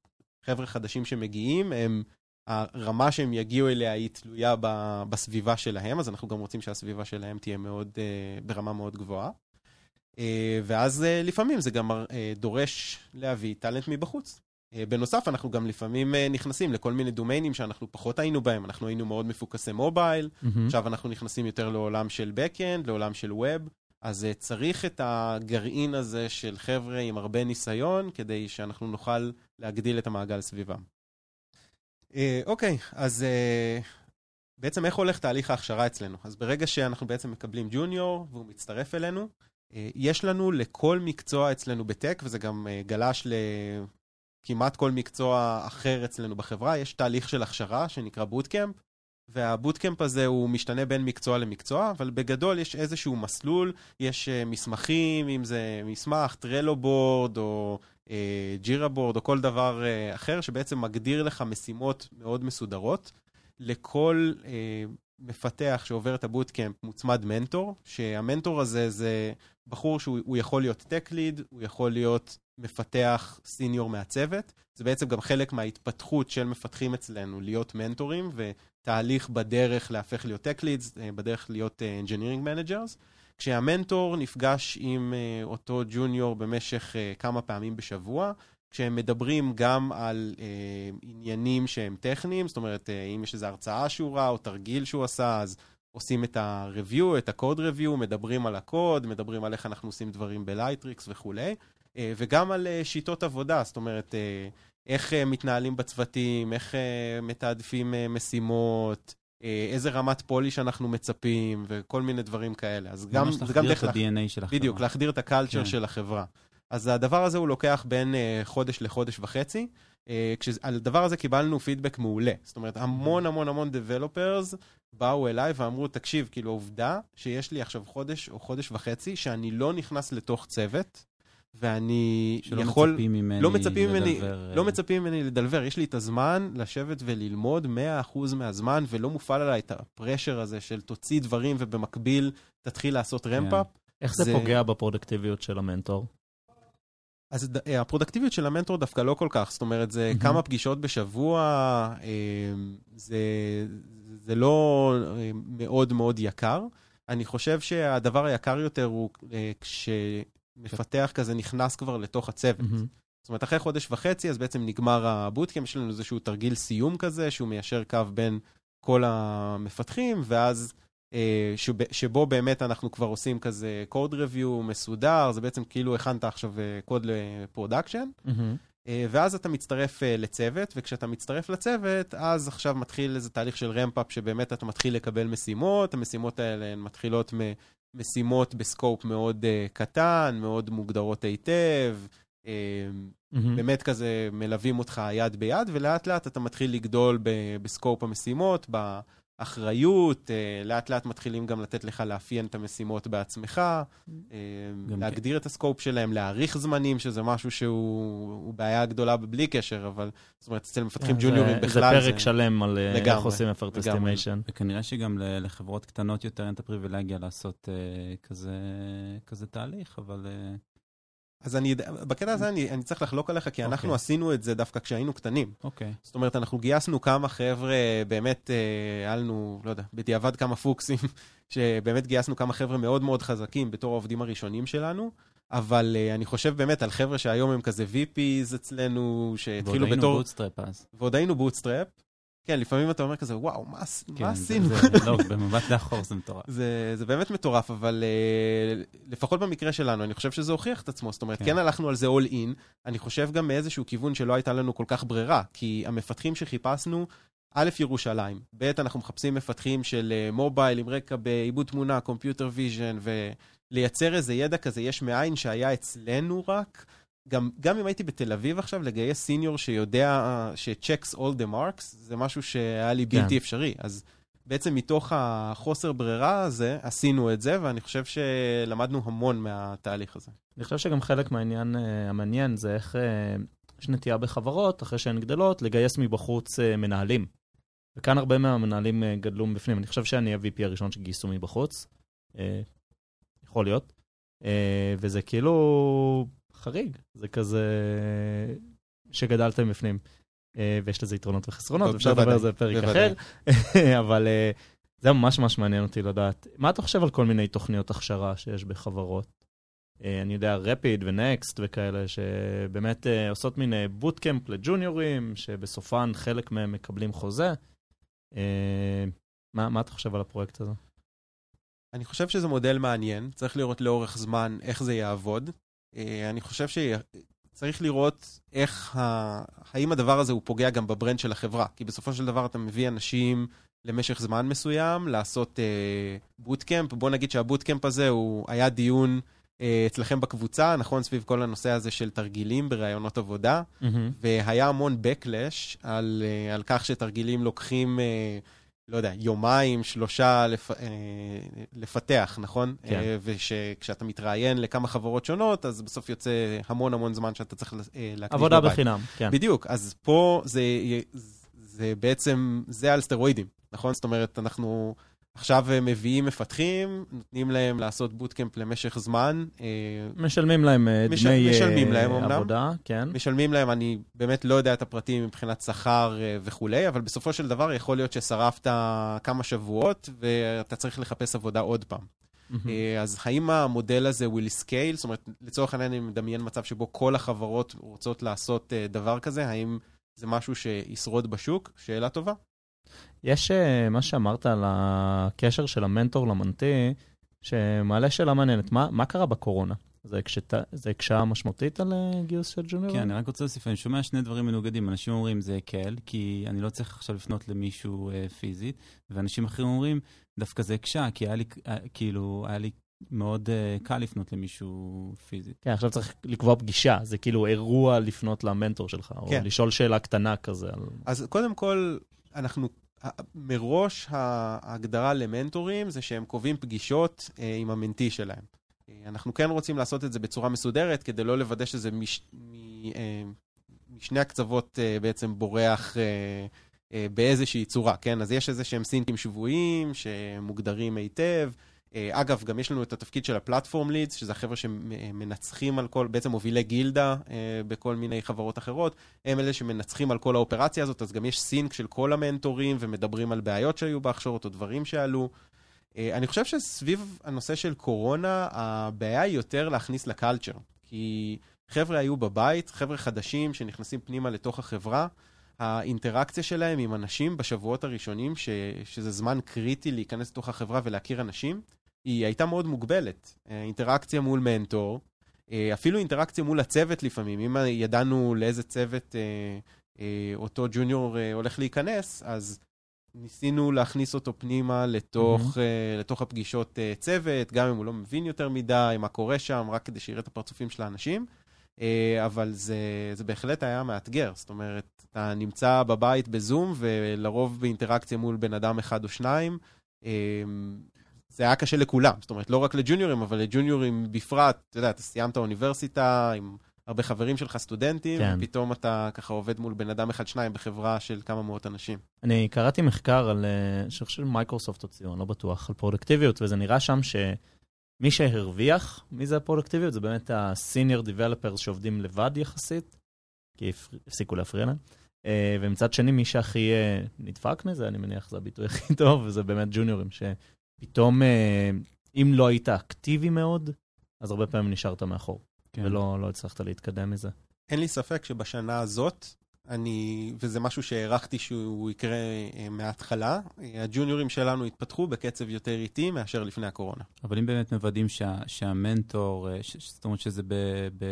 S3: חבר'ה חדשים שמגיעים, הם הרמה שהם יגיעו אליה היא תלויה בסביבה שלהם, אז אנחנו גם רוצים שהסביבה שלהם תהיה מאוד, ברמה מאוד גבוהה. ואז לפעמים זה גם דורש להביא טאלנט מבחוץ. בנוסף, אנחנו גם לפעמים נכנסים לכל מיני דומיינים שאנחנו פחות היינו בהם. אנחנו היינו מאוד מפוקסי מובייל, mm-hmm. עכשיו אנחנו נכנסים יותר לעולם של Backend, לעולם של Web. אז uh, צריך את הגרעין הזה של חבר'ה עם הרבה ניסיון, כדי שאנחנו נוכל להגדיל את המעגל סביבם. Uh, אוקיי, אז uh, בעצם איך הולך תהליך ההכשרה אצלנו? אז ברגע שאנחנו בעצם מקבלים ג'וניור והוא מצטרף אלינו, יש לנו לכל מקצוע אצלנו בטק, וזה גם גלש לכמעט כל מקצוע אחר אצלנו בחברה, יש תהליך של הכשרה שנקרא בוטקאמפ. וה bootcamp הזה הוא משתנה בין מקצוע למקצוע, אבל בגדול יש איזשהו מסלול, יש uh, מסמכים, אם זה מסמך, Trello board או Jira uh, board או כל דבר uh, אחר, שבעצם מגדיר לך משימות מאוד מסודרות. לכל uh, מפתח שעובר את ה bootcamp מוצמד מנטור, שהמנטור הזה זה בחור שהוא יכול להיות tech lead, הוא יכול להיות מפתח senior מהצוות. זה בעצם גם חלק מההתפתחות של מפתחים אצלנו, להיות מנטורים, ותהליך בדרך להפך להיות tech leads, אה, בדרך להיות uh, engineering managers. כשהמנטור נפגש עם uh, אותו ג'וניור במשך כמה פעמים בשבוע, כשהם מדברים גם על עניינים שהם טכניים, זאת אומרת, אם יש איזו הרצאה שהוא ראה או תרגיל שהוא עשה, אז עושים את ה-review, את ה-code review, מדברים על הקוד, מדברים על איך אנחנו עושים דברים ב Lightricks וכולי. אה, וגם על אה, שיטות עבודה, זאת אומרת, אה, איך מתנהלים בצוותים, איך מתעדפים משימות, איזה רמת פוליש אנחנו מצפים, וכל מיני דברים כאלה. אז גם,
S2: זה גם דרך... ממש להחדיר את ה-DNA של החברה.
S3: בדיוק, להחדיר את הקלצ'ר כן. של החברה. אז הדבר הזה הוא לוקח בין חודש לחודש וחצי. כשעל הדבר הזה קיבלנו פידבק מעולה. זאת אומרת, המון המון המון Developers באו אליי ואמרו, תקשיב, כאילו, עובדה שיש לי עכשיו חודש או חודש וחצי שאני לא נכנס לתוך צוות, ואני
S2: שלא
S3: יכול...
S2: שלא מצפים ממני
S3: לא מצפים ממני,
S2: לדלבר.
S3: לא מצפים ממני לדלבר, יש לי את הזמן לשבת וללמוד 100% מהזמן, ולא מופעל עליי את הפרשר הזה של תוציא דברים ובמקביל תתחיל לעשות רמפאפ. כן.
S1: איך זה, זה פוגע בפרודקטיביות של המנטור?
S3: אז אה, הפרודקטיביות של המנטור דווקא לא כל כך, זאת אומרת, זה mm-hmm. כמה פגישות בשבוע, אה, זה, זה לא אה, מאוד מאוד יקר. אני חושב שהדבר היקר יותר הוא כש... מפתח כזה נכנס כבר לתוך הצוות. Mm-hmm. זאת אומרת, אחרי חודש וחצי, אז בעצם נגמר ה bootcamp, יש לנו איזשהו תרגיל סיום כזה, שהוא מיישר קו בין כל המפתחים, ואז אה, שב, שבו באמת אנחנו כבר עושים כזה code review מסודר, זה בעצם כאילו הכנת עכשיו קוד ל production, mm-hmm. אה, ואז אתה מצטרף אה, לצוות, וכשאתה מצטרף לצוות, אז עכשיו מתחיל איזה תהליך של ramp-up, שבאמת אתה מתחיל לקבל משימות, המשימות האלה הן מתחילות משימות ב scope מאוד uh, קטן, מאוד מוגדרות היטב, uh, mm-hmm. באמת כזה מלווים אותך יד ביד, ולאט לאט אתה מתחיל לגדול ב- ב scope המשימות, באחריות, uh, לאט לאט מתחילים גם לתת לך לאפיין את המשימות בעצמך, uh, להגדיר כן. את ה scope שלהם, להעריך זמנים, שזה משהו שהוא בעיה גדולה בלי קשר, אבל זאת אומרת, אצל מפתחים ג'וניורים בכלל
S1: זה... זה פרק שלם על לגמרי, איך עושים effort estimation.
S2: וכנראה שגם לחברות קטנות יותר אין את הפריבילגיה לעשות כזה, כזה תהליך, אבל...
S3: אז אני, בקטע הזה אני, אני צריך לחלוק עליך, כי אנחנו okay. אוקיי. עשינו את זה דווקא כשהיינו קטנים.
S2: אוקיי. Okay.
S3: זאת אומרת, אנחנו גייסנו כמה חבר'ה, באמת, היה לנו, לא יודע, בדיעבד כמה פוקסים, שבאמת גייסנו כמה חבר'ה מאוד מאוד חזקים בתור העובדים הראשונים שלנו. אבל uh, אני חושב באמת על חבר'ה שהיום הם כזה VPs אצלנו, שהתחילו בתור... ועוד
S2: היינו bootstrap אז.
S3: ועוד היינו bootstrap. כן, לפעמים אתה אומר כזה, וואו, מה, כן, עשינו?
S2: זה, זה, לא, במבט לאחור זה מטורף.
S3: זה, זה באמת מטורף, אבל uh, לפחות במקרה שלנו, אני חושב שזה הוכיח את עצמו. זאת אומרת, כן. כן הלכנו על זה all in, אני חושב גם מאיזשהו כיוון שלא הייתה לנו כל כך ברירה, כי המפתחים שחיפשנו, א', ירושלים, ב', אנחנו מחפשים מפתחים של מובייל עם רקע בעיבוד תמונה, computer vision, ולייצר איזה ידע כזה יש מאין שהיה אצלנו רק. גם, גם אם הייתי בתל אביב עכשיו, לגייס סיניור שיודע, ש-checks all the marks, זה משהו שהיה לי בלתי כן. אפשרי. אז בעצם מתוך החוסר ברירה הזה, עשינו את זה, ואני חושב שלמדנו המון מהתהליך הזה.
S1: אני חושב שגם חלק מהעניין uh, המעניין זה איך uh, יש נטייה בחברות, אחרי שהן גדלות, לגייס מבחוץ uh, מנהלים. וכאן הרבה מהמנהלים גדלו מבפנים. אני חושב שאני ה-VP הראשון שגייסו מבחוץ. יכול להיות. וזה כאילו חריג, זה כזה שגדלתם בפנים. ויש לזה יתרונות וחסרונות, אפשר לדבר על זה בפרק אחר, אבל זה ממש ממש מעניין אותי לדעת. מה אתה חושב על כל מיני תוכניות הכשרה שיש בחברות? אני יודע, רפיד ונקסט וכאלה, שבאמת עושות מין בוטקאמפ לג'וניורים, שבסופן חלק מהם מקבלים חוזה. מה, מה אתה חושב על הפרויקט הזה?
S3: אני חושב שזה מודל מעניין, צריך לראות לאורך זמן איך זה יעבוד. אני חושב שצריך לראות איך, ה... האם הדבר הזה הוא פוגע גם בברנד של החברה. כי בסופו של דבר אתה מביא אנשים למשך זמן מסוים לעשות בוטקאמפ. בוא נגיד שהבוטקאמפ הזה הוא היה דיון אצלכם בקבוצה, נכון? סביב כל הנושא הזה של תרגילים בראיונות עבודה. Mm-hmm. והיה המון backlash על, על כך שתרגילים לוקחים... לא יודע, יומיים, שלושה לפ... אה, לפתח, נכון? כן. אה, ושכשאתה מתראיין לכמה חברות שונות, אז בסוף יוצא המון המון זמן שאתה צריך אה, להקדיש
S1: בבית. עבודה בחינם, כן.
S3: בדיוק, אז פה זה, זה בעצם, זה על סטרואידים, נכון? זאת אומרת, אנחנו... עכשיו מביאים מפתחים, נותנים להם לעשות בוטקאמפ למשך זמן.
S1: אה, משלמים להם אה, מש... דמי משלמים להם, אה, עבודה, אומנם. כן.
S3: משלמים להם, אני באמת לא יודע את הפרטים מבחינת שכר וכולי, אבל בסופו של דבר יכול להיות ששרפת כמה שבועות ואתה צריך לחפש עבודה עוד פעם. אז האם המודל הזה will scale? זאת אומרת, לצורך העניין אני מדמיין מצב שבו כל החברות רוצות לעשות דבר כזה, האם זה משהו שישרוד בשוק? שאלה טובה.
S1: יש uh, מה שאמרת על הקשר של המנטור למנטי, שמעלה שאלה מעניינת. מה, מה קרה בקורונה? זה, הקשתה, זה הקשה משמעותית על uh, גיוס של ג'וניור?
S2: כן, אני רק רוצה להוסיף, אני שומע שני דברים מנוגדים. אנשים אומרים זה הקל, כי אני לא צריך עכשיו לפנות למישהו uh, פיזית, ואנשים אחרים אומרים, דווקא זה הקשה, כי היה לי, uh, כאילו, היה לי מאוד uh, קל לפנות למישהו פיזית.
S1: כן, עכשיו צריך לקבוע פגישה, זה כאילו אירוע לפנות למנטור שלך, כן. או לשאול שאלה קטנה כזה. על...
S3: אז קודם כל, אנחנו מראש ההגדרה למנטורים זה שהם קובעים פגישות אה, עם המנטי שלהם. אה, אנחנו כן רוצים לעשות את זה בצורה מסודרת, כדי לא לוודא שזה מש, מ, אה, משני הקצוות בעצם בורח באיזושהי צורה, כן? אז יש איזה שהם סינקים שבועיים שמוגדרים היטב. אה, אגב, גם יש לנו את התפקיד של הפלטפורם לידס, שזה החבר'ה שמנצחים על כל, בעצם מובילי גילדה אה, בכל מיני חברות אחרות, הם אלה שמנצחים על כל האופרציה הזאת, אז גם יש סינק של כל המנטורים ומדברים על בעיות שהיו בהכשרות או דברים שעלו. אה, אני חושב שסביב הנושא של קורונה, הבעיה היא יותר להכניס לקלצ'ר, כי חבר'ה היו בבית, חבר'ה חדשים שנכנסים פנימה לתוך החברה. האינטראקציה שלהם עם אנשים בשבועות הראשונים, ש, שזה זמן קריטי להיכנס לתוך החברה ולהכיר אנשים, היא הייתה מאוד מוגבלת. אה, אינטראקציה מול מנטור, אה, אפילו אינטראקציה מול הצוות לפעמים. אם ידענו לאיזה צוות אה, אותו ג'וניור הולך להיכנס, אז ניסינו להכניס אותו פנימה לתוך, mm-hmm. לתוך הפגישות צוות, גם אם הוא לא מבין יותר מדי מה קורה שם, רק כדי שיראה את הפרצופים של האנשים. אבל זה, זה בהחלט היה מאתגר. זאת אומרת, אתה נמצא בבית בזום, ולרוב באינטראקציה מול בן אדם אחד או שניים. זה היה קשה לכולם, זאת אומרת, לא רק לג'וניורים, אבל לג'וניורים בפרט, אתה יודע, אתה סיימת אוניברסיטה עם הרבה חברים שלך, סטודנטים, כן. ופתאום אתה ככה עובד מול בן אדם אחד, שניים בחברה של כמה מאות אנשים.
S1: אני קראתי מחקר על, אה, שאני חושב שמייקרוסופט הוציאו, אני לא בטוח, על פרודקטיביות, וזה נראה שם שמי שהרוויח מזה הפרודקטיביות, זה באמת ה-senior developers שעובדים לבד יחסית, כי הפסיקו להפריע להם. אה, ומצד שני, מי שהכי אה, נדפק מזה, אני מניח זה הביטוי הכי טוב, וזה באמת ג'וניורים, פתאום, אה, אם לא היית אקטיבי מאוד, אז הרבה פעמים נשארת מאחור, כן. ולא לא הצלחת להתקדם מזה.
S3: אין לי ספק שבשנה הזאת, אני, וזה משהו שהערכתי שהוא יקרה אה, מההתחלה, הג'וניורים שלנו התפתחו בקצב יותר איטי מאשר לפני הקורונה.
S2: אבל אם באמת מוודאים שה, שהמנטור, אה, ש, זאת אומרת שזה ב... ב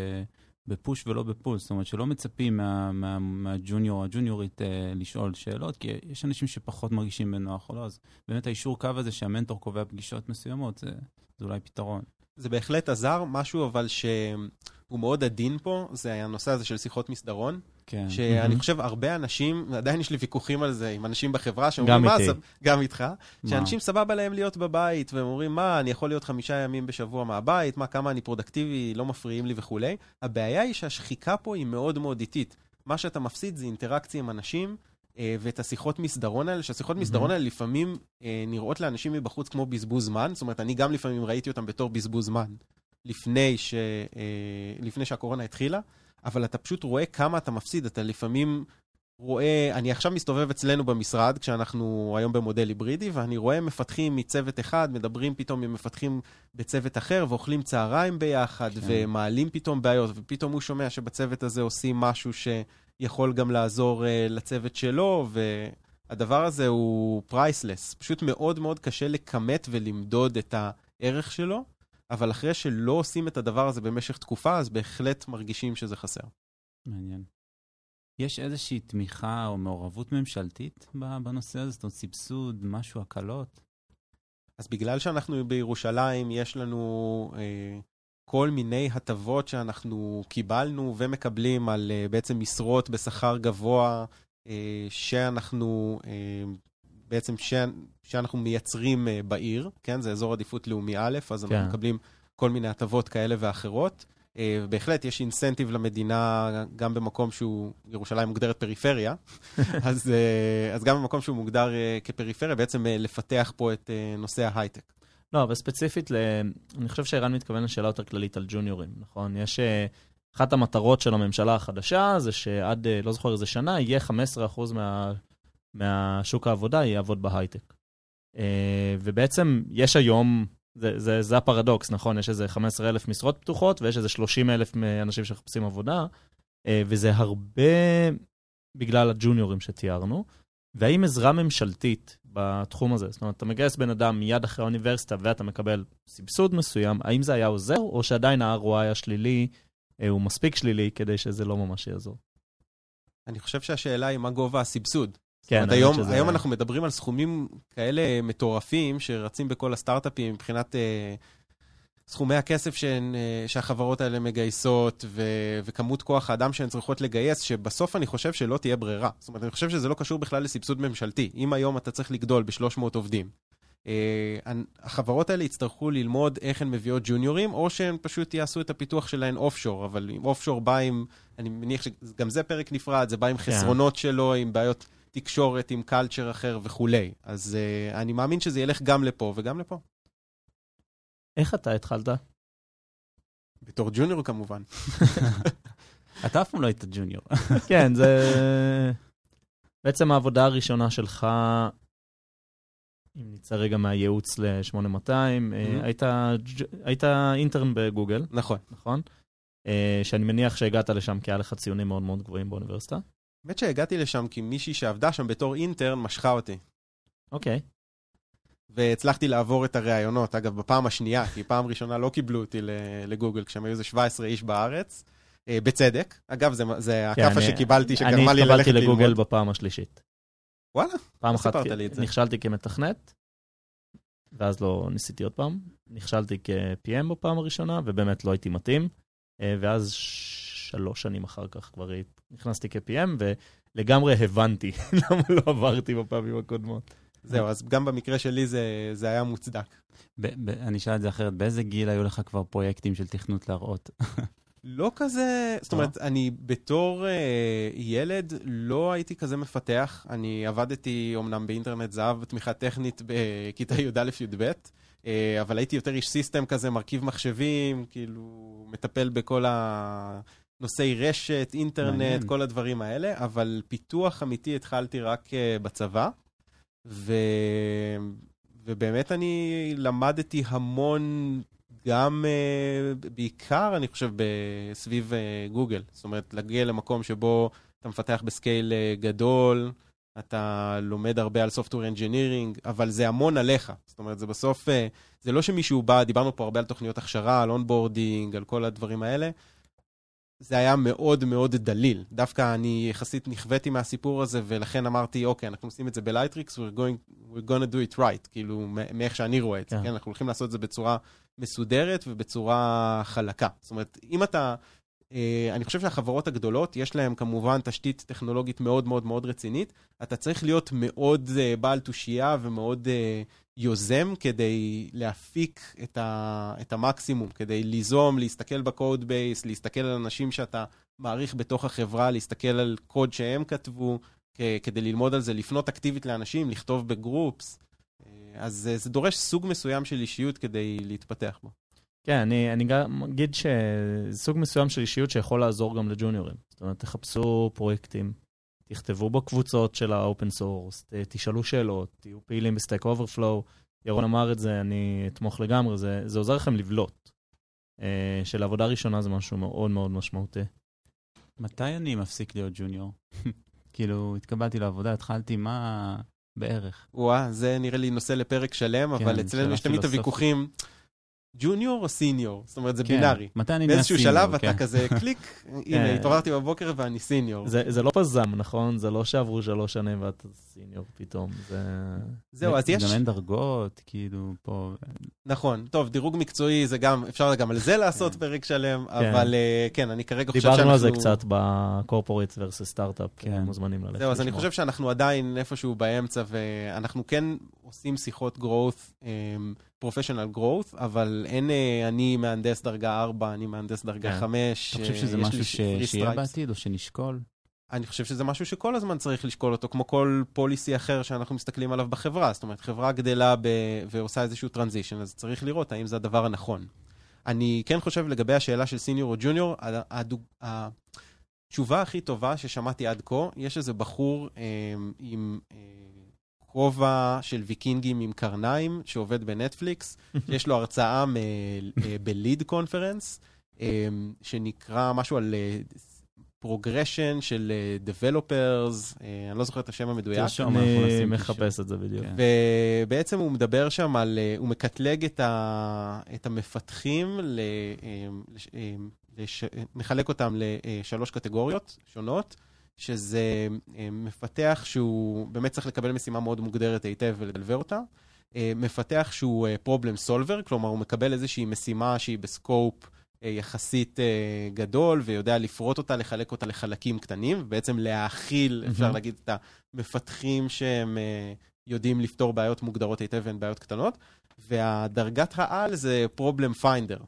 S2: ב push ולא ב pull, זאת אומרת שלא מצפים מה, מה, מהג'וניור או הג'וניורית אה, לשאול שאלות, כי יש אנשים שפחות מרגישים בנוח או לא, אז באמת האישור קו הזה שהמנטור קובע פגישות מסוימות, זה, זה אולי פתרון.
S3: זה בהחלט עזר, משהו אבל שהוא מאוד עדין פה, זה הנושא הזה של שיחות מסדרון. כן. שאני חושב, הרבה אנשים, עדיין יש לי ויכוחים על זה עם אנשים בחברה, שאומרים,
S1: מה, סב...
S3: גם איתך, שאנשים סבבה להם להיות בבית, והם אומרים, מה, אני יכול להיות חמישה ימים בשבוע מהבית, מה, כמה אני פרודקטיבי, לא מפריעים לי וכולי. הבעיה היא שהשחיקה פה היא מאוד מאוד איטית. מה שאתה מפסיד זה אינטראקציה עם אנשים, אה, ואת השיחות מסדרון האלה, שהשיחות mm-hmm. מסדרון האלה לפעמים אה, נראות לאנשים מבחוץ כמו בזבוז זמן, זאת אומרת, אני גם לפעמים ראיתי אותם בתור בזבוז זמן, לפני, ש, אה, לפני שהקורונה התחילה. אבל אתה פשוט רואה כמה אתה מפסיד. אתה לפעמים רואה, אני עכשיו מסתובב אצלנו במשרד, כשאנחנו היום במודל היברידי, ואני רואה מפתחים מצוות אחד, מדברים פתאום עם מפתחים בצוות אחר, ואוכלים צהריים ביחד, כן. ומעלים פתאום בעיות, ופתאום הוא שומע שבצוות הזה עושים משהו שיכול גם לעזור uh, לצוות שלו, והדבר הזה הוא פרייסלס. פשוט מאוד מאוד קשה לכמת ולמדוד את הערך שלו, אבל אחרי שלא עושים את הדבר הזה במשך תקופה, אז בהחלט מרגישים שזה חסר.
S2: מעניין. יש איזושהי תמיכה או מעורבות ממשלתית בנושא הזה? זאת אומרת, סבסוד, משהו, הקלות?
S3: אז בגלל שאנחנו בירושלים, יש לנו אה, כל מיני הטבות שאנחנו קיבלנו ומקבלים על אה, בעצם משרות בשכר גבוה, אה, שאנחנו, אה, בעצם ש, שאנחנו מייצרים אה, בעיר, כן? זה אזור עדיפות לאומי א', אז כן. אנחנו מקבלים כל מיני הטבות כאלה ואחרות. אה, בהחלט יש אינסנטיב למדינה, גם במקום שהוא, ירושלים מוגדרת פריפריה, אז, אה, אז גם במקום שהוא מוגדר אה, כפריפריה, בעצם לפתח פה את נושא ההייטק.
S1: לא, אבל ספציפית, ל... אני חושב שערן מתכוון לשאלה יותר כללית על ג'וניורים, נכון? יש... אחת המטרות של הממשלה החדשה זה שעד, לא זוכר איזה שנה, יהיה 15% מה, מהשוק העבודה יעבוד בהייטק. ובעצם יש היום זה, זה, זה הפרדוקס, נכון? יש איזה 15,000 משרות פתוחות ויש איזה 30,000 אנשים שמחפשים עבודה, אה, וזה הרבה בגלל הג'וניורים שתיארנו. והאם עזרה ממשלתית בתחום הזה, זאת אומרת, אתה מגייס בן אדם מיד אחרי האוניברסיטה ואתה מקבל סבסוד מסוים, האם זה היה עוזר, או שעדיין ה-ROI השלילי אה, הוא מספיק שלילי כדי שזה לא ממש יעזור?
S3: אני חושב שהשאלה היא מה גובה הסבסוד. כן, אומרת, היום, שזה... היום אנחנו מדברים על סכומים כאלה מטורפים שרצים בכל הסטארט-אפים מבחינת אה, סכומי הכסף שהן, אה, שהחברות האלה מגייסות ו, וכמות כוח האדם שהן צריכות לגייס, שבסוף אני חושב שלא תהיה ברירה. זאת אומרת, אני חושב שזה לא קשור בכלל לסבסוד ממשלתי. אם היום אתה צריך לגדול ב-300 עובדים, אה, החברות האלה יצטרכו ללמוד איך הן מביאות ג'וניורים, או שהן פשוט יעשו את הפיתוח שלהן אופשור, אבל אם אופשור בא עם, אני מניח שגם זה פרק נפרד, זה בא עם כן. חסרונות yeah. שלו, עם בעיות... תקשורת עם קלצ'ר אחר וכולי. אז uh, אני מאמין שזה ילך גם לפה וגם לפה.
S1: איך אתה התחלת?
S3: בתור ג'וניור כמובן.
S2: אתה אף פעם לא היית ג'וניור.
S1: כן, זה... בעצם העבודה הראשונה שלך, אם נצא רגע מהייעוץ ל-8200, mm-hmm. היית, היית אינטרן בגוגל.
S3: נכון.
S1: נכון? אה, שאני מניח שהגעת לשם כי היה לך ציונים מאוד מאוד גבוהים באוניברסיטה.
S3: האמת שהגעתי לשם כי מישהי שעבדה שם בתור אינטרן משכה אותי.
S1: אוקיי.
S3: והצלחתי לעבור את הראיונות, אגב, בפעם השנייה, כי פעם ראשונה לא קיבלו אותי לגוגל, כשהם היו איזה 17 איש בארץ, אה, בצדק. אגב, זה, זה כן, הכאפה שקיבלתי, שגרמה לי ללכת ללמוד.
S1: אני התקבלתי לגוגל בפעם השלישית.
S3: וואלה?
S1: פעם אחת נכשלתי כמתכנת, ואז לא ניסיתי עוד פעם. נכשלתי כ-PM בפעם הראשונה, ובאמת לא הייתי מתאים. אה, ואז שלוש שנים אחר כך כבר נכנסתי כ-PM, ולגמרי הבנתי למה לא עברתי בפעמים הקודמות.
S3: זהו, אז גם במקרה שלי זה, זה היה מוצדק.
S2: ב- ב- אני אשאל את זה אחרת, באיזה גיל היו לך כבר פרויקטים של תכנות להראות?
S3: לא כזה, זאת אומרת, לא? אני בתור uh, ילד לא הייתי כזה מפתח. אני עבדתי אומנם באינטרנט זהב בתמיכה טכנית בכיתה י"א-י"ב, uh, אבל הייתי יותר איש סיסטם כזה, מרכיב מחשבים, כאילו, מטפל בכל ה... נושאי רשת, אינטרנט, מעניין. כל הדברים האלה, אבל פיתוח אמיתי התחלתי רק uh, בצבא, ו... ובאמת אני למדתי המון, גם uh, בעיקר, אני חושב, סביב uh, גוגל. זאת אומרת, להגיע למקום שבו אתה מפתח ב scale גדול, אתה לומד הרבה על Software Engineering, אבל זה המון עליך. זאת אומרת, זה בסוף, זה לא שמישהו בא, דיברנו פה הרבה על תוכניות הכשרה, על onboarding, על כל הדברים האלה. זה היה מאוד מאוד דליל. דווקא אני יחסית נכוויתי מהסיפור הזה, ולכן אמרתי, אוקיי, אנחנו עושים את זה בלייטריקס, we're going, we're gonna do it right, כאילו, מאיך שאני רואה את זה, כן. כן? אנחנו הולכים לעשות את זה בצורה מסודרת ובצורה חלקה. זאת אומרת, אם אתה... אה, אני חושב שהחברות הגדולות, יש להן כמובן תשתית טכנולוגית מאוד מאוד מאוד רצינית. אתה צריך להיות מאוד אה, בעל תושייה ומאוד אה, יוזם כדי להפיק את, ה, את המקסימום, כדי ליזום, להסתכל ב code base, להסתכל על אנשים שאתה מעריך בתוך החברה, להסתכל על קוד שהם כתבו, כדי ללמוד על זה, לפנות אקטיבית לאנשים, לכתוב ב groups. אז זה דורש סוג מסוים של אישיות כדי להתפתח בו.
S1: כן, אני, אני גם אגיד שזה סוג מסוים של אישיות שיכול לעזור גם לג'וניורים. זאת אומרת, תחפשו פרויקטים, תכתבו בקבוצות של ה open source, תשאלו שאלות, תהיו פעילים ב Stack Overflow. ירון אמר את זה, אני אתמוך לגמרי, זה, זה עוזר לכם לבלוט. אה, של עבודה ראשונה זה משהו מאוד מאוד משמעותי.
S2: מתי אני מפסיק להיות ג'וניור? כאילו, התקבלתי לעבודה, התחלתי, מה בערך?
S3: וואה, זה נראה לי נושא לפרק שלם, כן, אבל אצלנו יש תמיד את הוויכוחים. ג'וניור או סיניור? זאת אומרת, זה כן. בינארי.
S2: מתי אני נהיה
S3: סיניור? באיזשהו שלב כן. אתה כזה קליק, הנה, כן. התעוררתי בבוקר ואני סיניור.
S1: זה, זה לא פזם, נכון? זה לא שעברו שלוש שנים ואתה סיניור פתאום. זה...
S3: זהו, אז יש...
S2: גם אין דרגות, כאילו, פה...
S3: נכון. טוב, דירוג מקצועי זה גם, אפשר גם על זה לעשות כן. פרק שלם, כן. אבל אה, כן, אני כרגע חושב
S1: שאנחנו... דיברנו על זה קצת בקורפורט versus סטארט-אפ, כן. מוזמנים ללכת.
S3: זהו, אז אני חושב שאנחנו עדיין איפשהו באמצע, ואנחנו כן עושים שיחות growth. פרופשיונל growth, אבל אין אה, אני מהנדס דרגה 4, אני מהנדס דרגה 5.
S2: אתה חושב שזה משהו שיהיה בעתיד או שנשקול?
S3: אני חושב שזה משהו שכל הזמן צריך לשקול אותו, כמו כל פוליסי אחר שאנחנו מסתכלים עליו בחברה. זאת אומרת, חברה גדלה ב... ועושה איזשהו transition, אז צריך לראות האם זה הדבר הנכון. אני כן חושב לגבי השאלה של סיניור או ג'וניור, הדוג... התשובה הכי טובה ששמעתי עד כה, יש איזה בחור אה, עם... אה, כובע של ויקינגים עם קרניים, שעובד בנטפליקס, יש לו הרצאה ב Lead conference, אה, שנקרא משהו על progression אה, של developers, אה, אני לא זוכר את השם המדויק.
S1: אני מחפש את זה בדיוק. כן.
S3: ובעצם הוא מדבר שם על, הוא מקטלג את, ה, את המפתחים, ל, לש, מחלק אותם לשלוש קטגוריות שונות. שזה אה, מפתח שהוא באמת צריך לקבל משימה מאוד מוגדרת היטב ולדלבר אותה. אה, מפתח שהוא אה, סולבר, כלומר הוא מקבל איזושהי משימה שהיא בסקופ יחסית גדול ויודע לפרוט אותה, לחלק אותה לחלקים קטנים, ובעצם להאכיל, mm-hmm. אפשר להגיד, את המפתחים שהם יודעים לפתור בעיות מוגדרות היטב והן בעיות קטנות. והדרגת העל זה פרובלם פיינדר.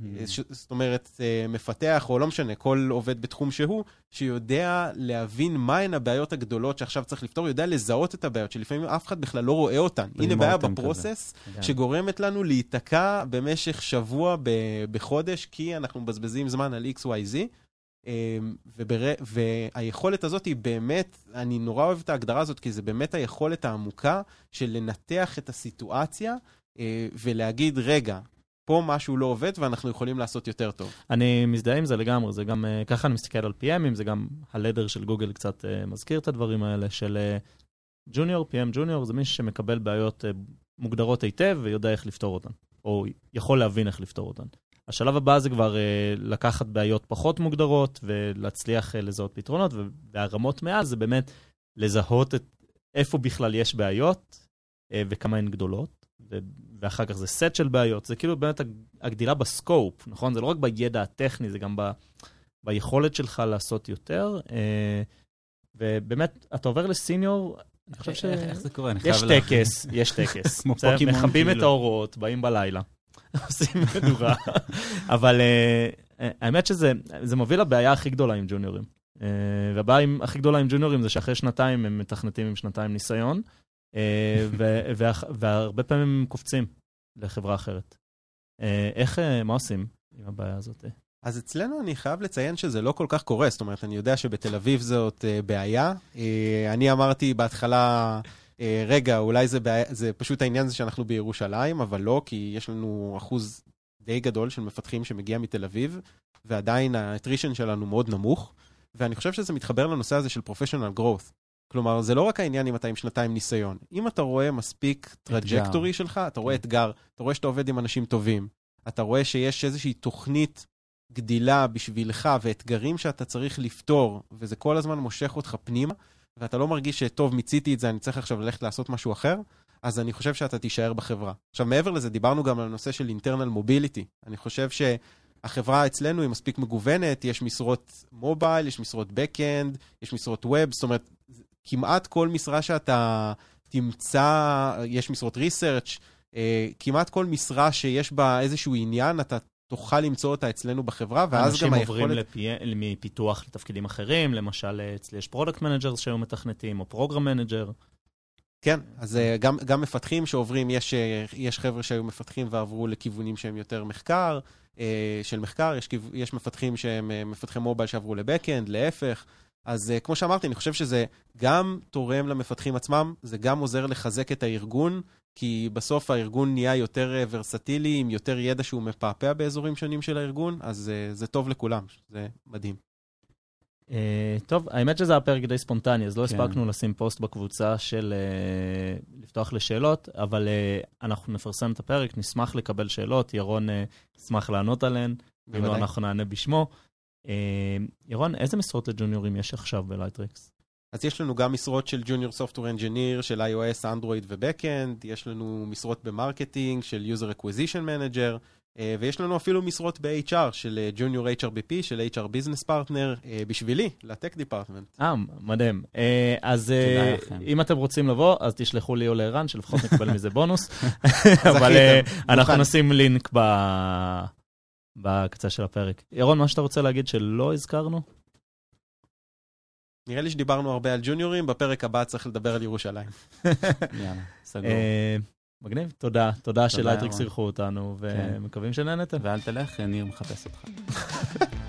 S3: Mm-hmm. זאת אומרת, אה, מפתח, או לא משנה, כל עובד בתחום שהוא, שיודע להבין מהן הבעיות הגדולות שעכשיו צריך לפתור, יודע לזהות את הבעיות, שלפעמים אף אחד בכלל לא רואה אותן. הנה בעיה בפרוסס, כזה. שגורמת לנו להיתקע במשך שבוע בחודש, כי אנחנו מבזבזים זמן על XYZ. אה, ובר... והיכולת הזאת היא באמת, אני נורא אוהב את ההגדרה הזאת, כי זה באמת היכולת העמוקה של לנתח את הסיטואציה אה, ולהגיד, רגע, פה משהו לא עובד ואנחנו יכולים לעשות יותר טוב.
S1: אני מזדהה עם זה לגמרי, זה גם, אה, ככה אני מסתכל על PMים, זה גם הלדר של גוגל קצת uh, מזכיר את הדברים האלה, של ג'וניור, uh, PM ג'וניור, זה מישהו שמקבל בעיות מוגדרות היטב ויודע איך לפתור אותן, או יכול להבין איך לפתור אותן. השלב הבא זה כבר לקחת בעיות פחות מוגדרות ולהצליח לזהות פתרונות, והרמות מעל זה באמת לזהות את איפה בכלל יש בעיות וכמה הן גדולות. ואחר כך זה סט של בעיות, זה כאילו באמת הגדילה בסקופ, נכון? זה לא רק בידע הטכני, זה גם ב, ביכולת שלך לעשות יותר. אה, ובאמת, אתה עובר לסיניור,
S2: אני חושב ש... איך זה קורה?
S1: יש טקס, יש טקס. כמו פוקימון. מכבים את כאילו. האורות, באים בלילה, עושים מדורה. אבל אה, האמת שזה מוביל לבעיה הכי גדולה עם ג'וניורים. אה, והבעיה הכי גדולה עם ג'וניורים זה שאחרי שנתיים הם מתכנתים עם שנתיים ניסיון. אה, והרבה פעמים הם קופצים לחברה אחרת. אה, איך, אה, מה עושים עם הבעיה הזאת?
S3: אז אצלנו אני חייב לציין שזה לא כל כך קורה, זאת אומרת, אני יודע שבתל אביב זאת בעיה. אני אמרתי בהתחלה, רגע, אולי זה, בעיה, זה פשוט העניין זה שאנחנו בירושלים, אבל לא, כי יש לנו אחוז די גדול של מפתחים שמגיע מתל אביב, ועדיין ה attrition שלנו מאוד נמוך, ואני חושב שזה מתחבר לנושא הזה של professional growth. כלומר, זה לא רק העניין אם אתה עם שנתיים ניסיון. אם אתה רואה מספיק trajectory שלך, אתה רואה כן. אתגר, אתה רואה שאתה עובד עם אנשים טובים, אתה רואה שיש איזושהי תוכנית גדילה בשבילך ואתגרים שאתה צריך לפתור, וזה כל הזמן מושך אותך פנימה, ואתה לא מרגיש שטוב, מיציתי את זה, אני צריך עכשיו ללכת לעשות משהו אחר, אז אני חושב שאתה תישאר בחברה. עכשיו, מעבר לזה, דיברנו גם על הנושא של internal mobility. אני חושב שהחברה אצלנו היא מספיק מגוונת, יש משרות מובייל, יש משרות backend, יש משרות ווב, זאת אומרת, כמעט כל משרה שאתה תמצא, יש משרות ריסרצ', אה, כמעט כל משרה שיש בה איזשהו עניין, אתה תוכל למצוא אותה אצלנו בחברה, ואז גם היכולת...
S1: אנשים עוברים לפי... מפיתוח לתפקידים אחרים, למשל אצלי יש product manager שהיו מתכנתים, או program manager.
S3: כן, אז אה, גם, גם מפתחים שעוברים, יש, אה, יש חבר'ה שהיו מפתחים ועברו לכיוונים שהם יותר מחקר, של מחקר, יש, יש מפתחים שהם מפתחי מובייל שעברו ל backend, להפך. אז uh, כמו שאמרתי, אני חושב שזה גם תורם למפתחים עצמם, זה גם עוזר לחזק את הארגון, כי בסוף הארגון נהיה יותר uh, ורסטילי, עם יותר ידע שהוא מפעפע באזורים שונים של הארגון, אז uh, זה טוב לכולם, זה מדהים.
S1: Uh, טוב, האמת שזה היה פרק די ספונטני, אז לא כן. הספקנו לשים פוסט בקבוצה של uh, לפתוח לשאלות, אבל uh, אנחנו נפרסם את הפרק, נשמח לקבל שאלות, ירון uh, ישמח לענות עליהן, אם לא אנחנו נענה בשמו. Uh, ירון, איזה משרות לג'וניורים יש עכשיו בלייטריקס?
S3: אז יש לנו גם משרות של ג'וניור software engineer, של iOS, אנדרואיד ו backend, יש לנו משרות ב marketing, של user acquisition manager, אה, ויש לנו אפילו משרות ב-HR של ג'וניור HRBP, של HR business partner, בשבילי, ל tech department.
S1: אה, מדהים. אה, אז אה, אם אתם רוצים לבוא, אז תשלחו לי או לערן, שלפחות נקבל מזה בונוס. אבל אנחנו נשים לינק בקצה של הפרק. ירון, מה שאתה רוצה להגיד שלא הזכרנו?
S3: נראה לי שדיברנו הרבה על ג'וניורים, בפרק הבא צריך לדבר על ירושלים.
S1: יאללה, סגור. מגניב, תודה. תודה שלייטריקס אירחו אותנו, כן. ומקווים שנהנתם.
S2: ואל תלך, ניר מחפש אותך.